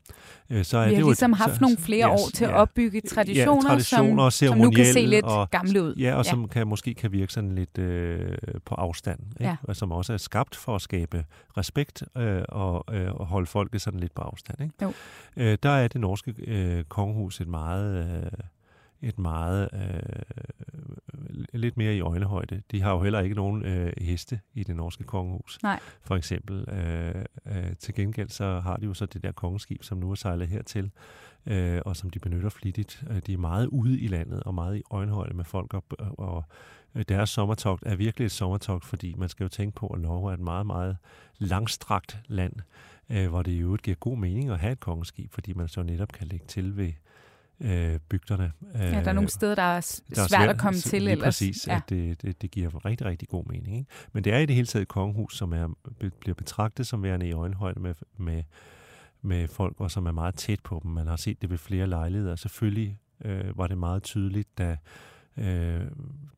Øh, så er Vi det har jo ligesom et, haft så, nogle flere år til at opbygge traditioner, ja, traditioner som, som nu kan se lidt og- gamle ud. Ja, og Ja. som kan, måske kan virke sådan lidt øh, på afstand, ikke? Ja. og som også er skabt for at skabe respekt øh, og, øh, og holde folket sådan lidt på afstand. Ikke? Jo. Øh, der er det norske øh, kongehus et meget, øh, et meget øh, lidt mere i øjenhøjde. De har jo heller ikke nogen øh, heste i det norske kongehus. Nej. For eksempel. Øh, øh, til gengæld så har de jo så det der kongeskib, som nu er sejlet hertil, øh, og som de benytter flittigt. Øh, De er meget ude i landet og meget i øjenhøjde med folk, og, og øh, deres sommertogt er virkelig et sommertogt, fordi man skal jo tænke på, at Norge er et meget, meget langstrakt land, øh, hvor det i øvrigt giver god mening at have et kongeskib, fordi man så netop kan lægge til ved øh, bygderne. Ja, der er nogle steder, der er, s- der er svært at komme til lige ellers. præcis, Ja. at det, det, det giver rigtig, rigtig god mening. Ikke? Men det er i det hele taget et kongehus, som er, bliver betragtet som værende i øjenhøjde med, med, med folk, og som er meget tæt på dem. Man har set det ved flere lejligheder. Selvfølgelig øh, var det meget tydeligt, da øh,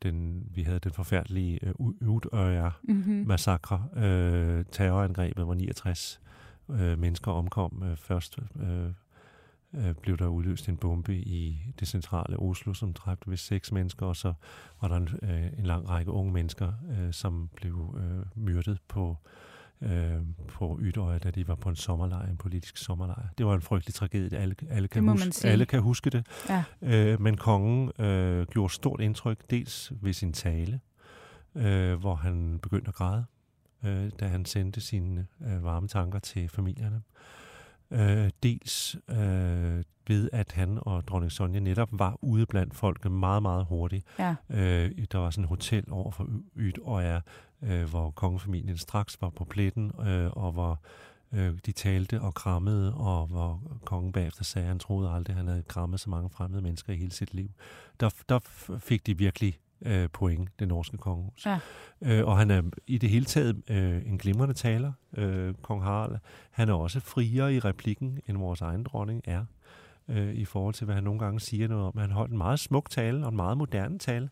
den, vi havde den forfærdelige øh, Udøjer-massakre, Mm-hmm. øh, terrorangrebet, hvor 69 øh, mennesker omkom. Øh, først øh, øh, blev der udløst en bombe i det centrale Oslo, som dræbte ved seks mennesker, og så var der en, øh, en lang række unge mennesker, øh, som blev øh, myrdet på øh, på Ydøje, da de var på en sommerlejr, en politisk sommerlejr. Det var en frygtelig tragedie. Alle, alle, kan, huske, alle kan huske det. Ja. Øh, men kongen øh, gjorde stort indtryk, dels ved sin tale, øh, hvor han begyndte at græde, øh, da han sendte sine øh, varme tanker til familierne. Øh, dels øh, ved, at han og dronning Sonja netop var ude blandt folket meget, meget hurtigt. Ja. Øh, der var sådan et hotel over for Ydøjer, øh, hvor kongefamilien straks var på pletten, øh, og hvor øh, de talte og krammede, og hvor kongen bagefter sagde, at han troede aldrig, at han havde krammet så mange fremmede mennesker i hele sit liv. Der, der fik de virkelig øh, point, det norske kongehus. Ja. Øh, og han er i det hele taget øh, en glimrende taler, øh, kong Harald. Han er også friere i replikken, end vores egen dronning er, øh, i forhold til, hvad han nogle gange siger noget om. Han holdt en meget smuk tale, og en meget moderne tale,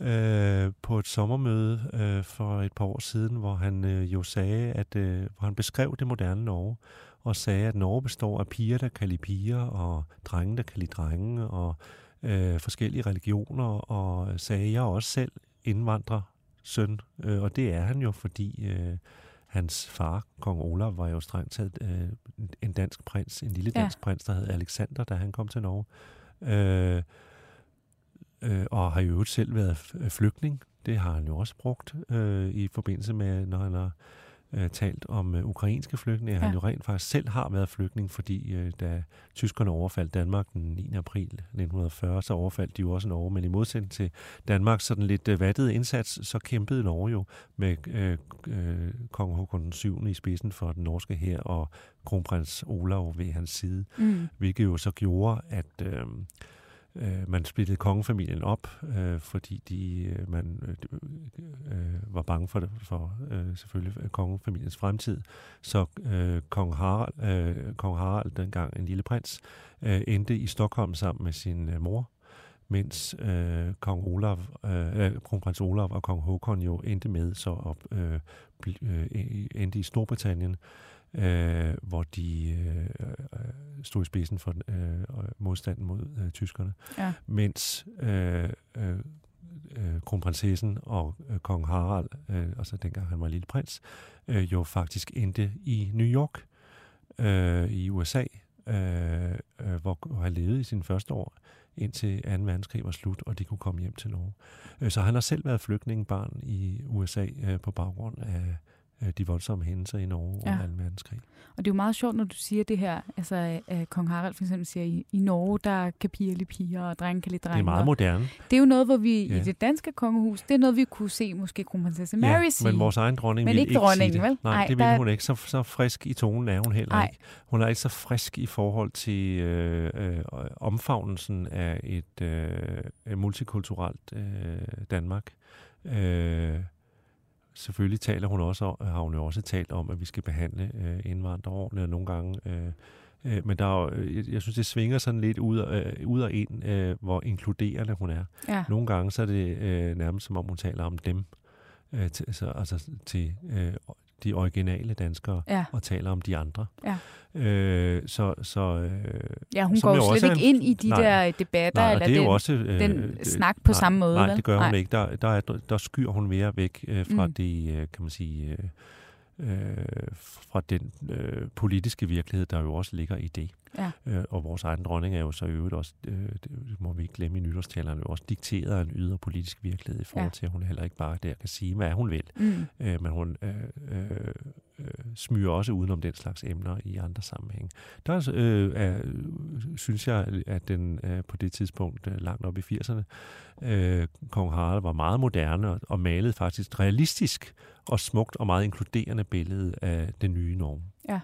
øh, på et sommermøde øh, for et par år siden, hvor han øh, jo sagde, at øh, hvor han beskrev det moderne Norge, og sagde, at Norge består af piger, der kan lide piger, og drenge, der kan lide drenge, og øh, forskellige religioner, og sagde, jeg også selv indvandrer søn, øh, og det er han jo, fordi øh, hans far, kong Olav, var jo strengt taget øh, en dansk prins, en lille dansk ja. prins, der hed Alexander, da han kom til Norge. øh, øh, og har jo øvrigt selv været flygtning. Det har han jo også brugt øh, i forbindelse med, når han har øh, talt om øh, ukrainske flygtninge. Ja. Han jo rent faktisk selv har været flygtning, fordi øh, da tyskerne overfaldt Danmark den 9. april 1940, så overfaldt de jo også Norge. Men i modsætning til Danmark, sådan lidt øh, vattede indsats, så kæmpede Norge jo med øh, øh, kong Håkon 7. i spidsen for den norske her og kronprins Olav ved hans side, mm. hvilket jo så gjorde, at... Øh, Øh, man splittede kongefamilien op, øh, fordi de, øh, man øh, øh var bange for, for øh, selvfølgelig øh, kongefamiliens fremtid. Så øh, kong, Harald, øh, kong Harald, dengang en lille prins, øh, endte i Stockholm sammen med sin øh, mor, mens øh, kong Olav, øh, kronprins Olav og kong Håkon jo endte med så at øh, øh, endte i Storbritannien, øh, hvor de øh, stod i spidsen for øh, modstanden mod øh, tyskerne. Ja. Mens øh, øh, øh, kronprinsessen og øh, kong Harald, øh, altså dengang han var lille prins, øh, jo faktisk endte i New York øh, i USA, øh, øh, hvor han levede i sine første år indtil 2. verdenskrig var slut, og de kunne komme hjem til Norge. Så han har selv været flygtningebarn i USA øh, på baggrund af de voldsomme hændelser i Norge ja. under 2. verdenskrig. Og det er jo meget sjovt, når du siger det her, altså at kong Harald for eksempel siger, i, i Norge, der kan piger lide piger, og drenge kan lide drenge. Det er meget moderne. Det er jo noget, hvor vi ja. i det danske kongehus, det er noget, vi kunne se måske kronprinsesse Mary ja, sige. men vores egen dronning men vil ikke, dronningen, sige det. vel? Nej, Nej det vil der... hun ikke. Så, så frisk i tonen er hun heller Ej. ikke. Hun er ikke så frisk i forhold til øh, øh, omfavnelsen af et øh, multikulturelt øh, Danmark. Øh, selvfølgelig taler hun også har hun jo også talt om, at vi skal behandle øh, indvandrere ordentligt, og nogle gange... Øh, øh, men der er jo, øh, jeg synes, det svinger sådan lidt ud og, øh, ud og ind, øh, hvor inkluderende hun er. Ja. Nogle gange så er det øh, nærmest som om, hun taler om dem. Øh, til, altså, altså til øh, de originale danskere ja. og taler om de andre. Ja. Øh, så, så, øh, ja, hun går jo slet ikke ind i de nej, der debatter, nej, eller det er den, også, øh, den snak på nej, samme måde. Nej, vel? det gør hun nej. ikke. Der, der, er, der skyr hun mere væk øh, fra mm. det, øh, kan man sige, øh, øh, fra den øh, politiske virkelighed, der jo også ligger i det. Ja. Øh, og vores egen dronning er jo så i øvrigt også, øh, det må vi ikke glemme i nytårstalerne, jo også dikteret af en ydre politisk virkelighed i forhold ja. til, at hun heller ikke bare der kan sige, hvad hun vil. Mm. Øh, men hun øh, øh, øh, smyger også udenom den slags emner i andre sammenhænge. Der øh, er, synes jeg, at den øh, på det tidspunkt øh, langt op i 80'erne, øh, kong Harald var meget moderne og, og malede faktisk realistisk og smukt og meget inkluderende billede af det nye Norge. Ja.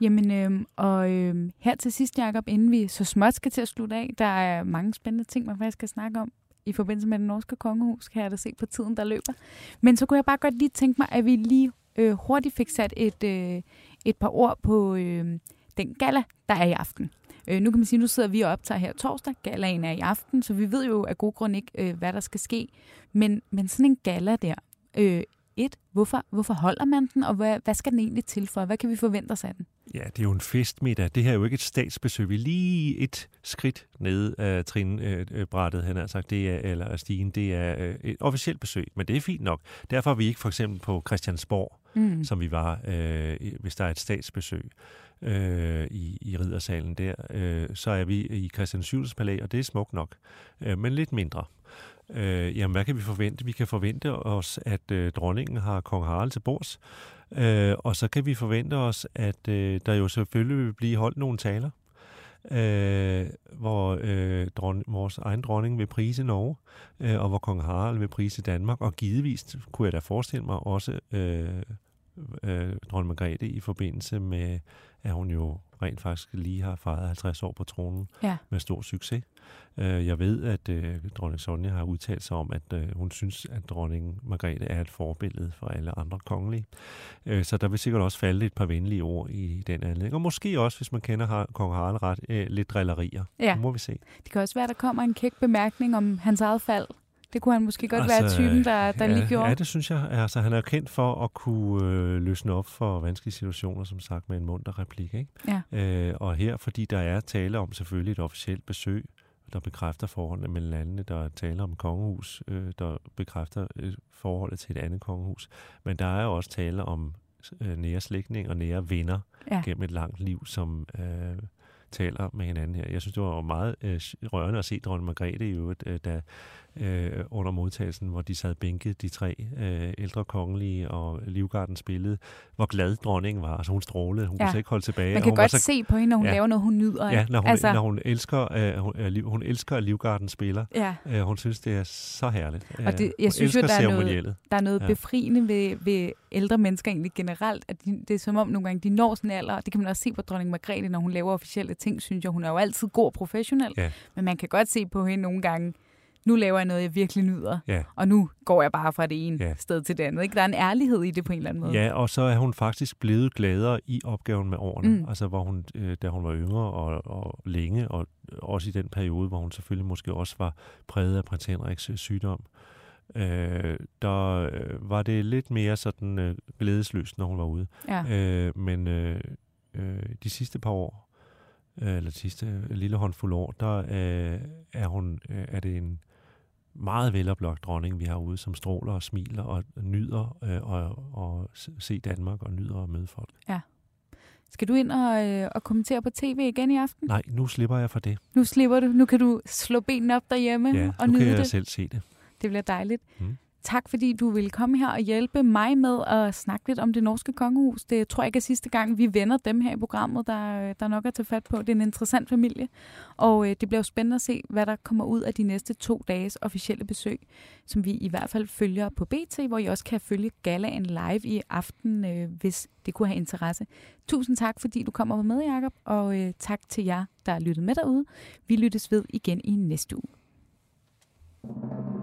Jamen, øh, og øh, her til sidst, Jacob, inden vi så småt skal til at slutte af, der er mange spændende ting, man faktisk skal snakke om i forbindelse med det norske kongehus, kan jeg da se på tiden, der løber. Men så kunne jeg bare godt lige tænke mig, at vi lige øh, hurtigt fik sat et, øh, et par ord på øh, den gala, der er i aften. Øh, nu kan man sige, nu sidder vi og optager her torsdag, galaen er i aften, så vi ved jo af god grund ikke, øh, hvad der skal ske. Men, men sådan en gala der, øh, et, hvorfor, hvorfor holder man den, og hvad, hvad skal den egentlig til for? Hvad kan vi forvente os af den? Ja, det er jo en festmiddag. Det her er jo ikke et statsbesøg. Vi er lige et skridt ned af trinbrættet, han har sagt, det er, eller stigen. Det er øh, et officielt besøg, men det er fint nok. Derfor er vi ikke for eksempel på Christiansborg, mm. som vi var, øh, hvis der er et statsbesøg øh, i, i riddersalen der. Øh, så er vi i Christian Palæ, og det er smukt nok, øh, men lidt mindre. Øh, jamen, hvad kan vi forvente? Vi kan forvente os, at øh, dronningen har kong Harald til bords, øh, og så kan vi forvente os, at øh, der jo selvfølgelig vil blive holdt nogle taler, øh, hvor øh, dron, vores egen dronning vil prise Norge, øh, og hvor kong Harald vil prise Danmark, og givetvis kunne jeg da forestille mig også øh, øh, dronning Margrethe i forbindelse med, at hun jo rent faktisk lige har fejret 50 år på tronen ja. med stor succes. Øh, jeg ved, at øh, dronning Sonja har udtalt sig om, at øh, hun synes, at dronning Margrethe er et forbillede for alle andre kongelige. Øh, så der vil sikkert også falde et par venlige ord i den anledning. Og måske også, hvis man kender har, kong Harald ret, øh, lidt drillerier. Ja. Det må vi se. Det kan også være, at der kommer en kæk bemærkning om hans eget fald. Det kunne han måske godt altså, være typen, der, der ja, lige gjorde. Ja, det synes jeg. Altså, han er jo kendt for at kunne øh, løsne op for vanskelige situationer, som sagt, med en munter replik. Ikke? Ja. Øh, og her, fordi der er tale om selvfølgelig et officielt besøg, der bekræfter forholdene mellem landene, der taler om kongehus, øh, der bekræfter øh, forholdet til et andet kongehus. Men der er jo også tale om øh, nære slægtning og nære venner ja. gennem et langt liv, som øh, taler med hinanden her. Jeg synes, det var meget øh, rørende at se dronning Margrethe i øvrigt, øh, da øh, under modtagelsen, hvor de sad bænket, de tre øh, ældre kongelige, og Livgarden spillede, hvor glad dronningen var. Altså hun strålede, hun ja. kunne ikke holde tilbage. Man kan hun godt så, se på hende, når hun ja, laver noget, hun nyder. Ja, når hun, altså, når hun elsker, øh, hun, øh, hun elsker, at Livgarden spiller. Ja. Øh, hun synes, det er så herligt. Og det, jeg synes jo, der er noget, der er noget ja. befriende ved, ved ældre mennesker egentlig generelt, at de, det er som om nogle gange, de når sådan en alder, det kan man også se på dronning Margrethe, når hun laver officielle ting, synes jeg, hun er jo altid god og professionel, ja. men man kan godt se på hende nogle gange, nu laver jeg noget, jeg virkelig nyder, ja. og nu går jeg bare fra det ene ja. sted til det andet. Ikke? Der er en ærlighed i det på en eller anden måde. Ja, og så er hun faktisk blevet gladere i opgaven med årene. Mm. Altså, hvor hun, øh, da hun var yngre og, og længe, og også i den periode, hvor hun selvfølgelig måske også var præget af prins Henriks øh, sygdom, øh, der øh, var det lidt mere sådan øh, glædesløst, når hun var ude. Ja. Øh, men øh, øh, de sidste par år, eller sidste lille håndfuld år, der øh, er hun, øh, er det en meget veloplagt dronning, vi har ude, som stråler og smiler og nyder øh, og, og se Danmark og nyder at møde folk. Ja. Skal du ind og, øh, og kommentere på tv igen i aften? Nej, nu slipper jeg for det. Nu slipper du. Nu kan du slå benene op derhjemme ja, og nyde det. Ja, nu kan jeg selv se det. Det bliver dejligt. Mm. Tak fordi du vil komme her og hjælpe mig med at snakke lidt om det norske kongehus. Det tror jeg ikke er sidste gang, vi vender dem her i programmet, der, øh, der nok er til fat på. Det er en interessant familie, og øh, det bliver jo spændende at se, hvad der kommer ud af de næste to dages officielle besøg, som vi i hvert fald følger på BT, hvor I også kan følge galaen live i aften, øh, hvis det kunne have interesse. Tusind tak, fordi du kommer med, Jacob, og øh, tak til jer, der har lyttet med derude. Vi lyttes ved igen i næste uge.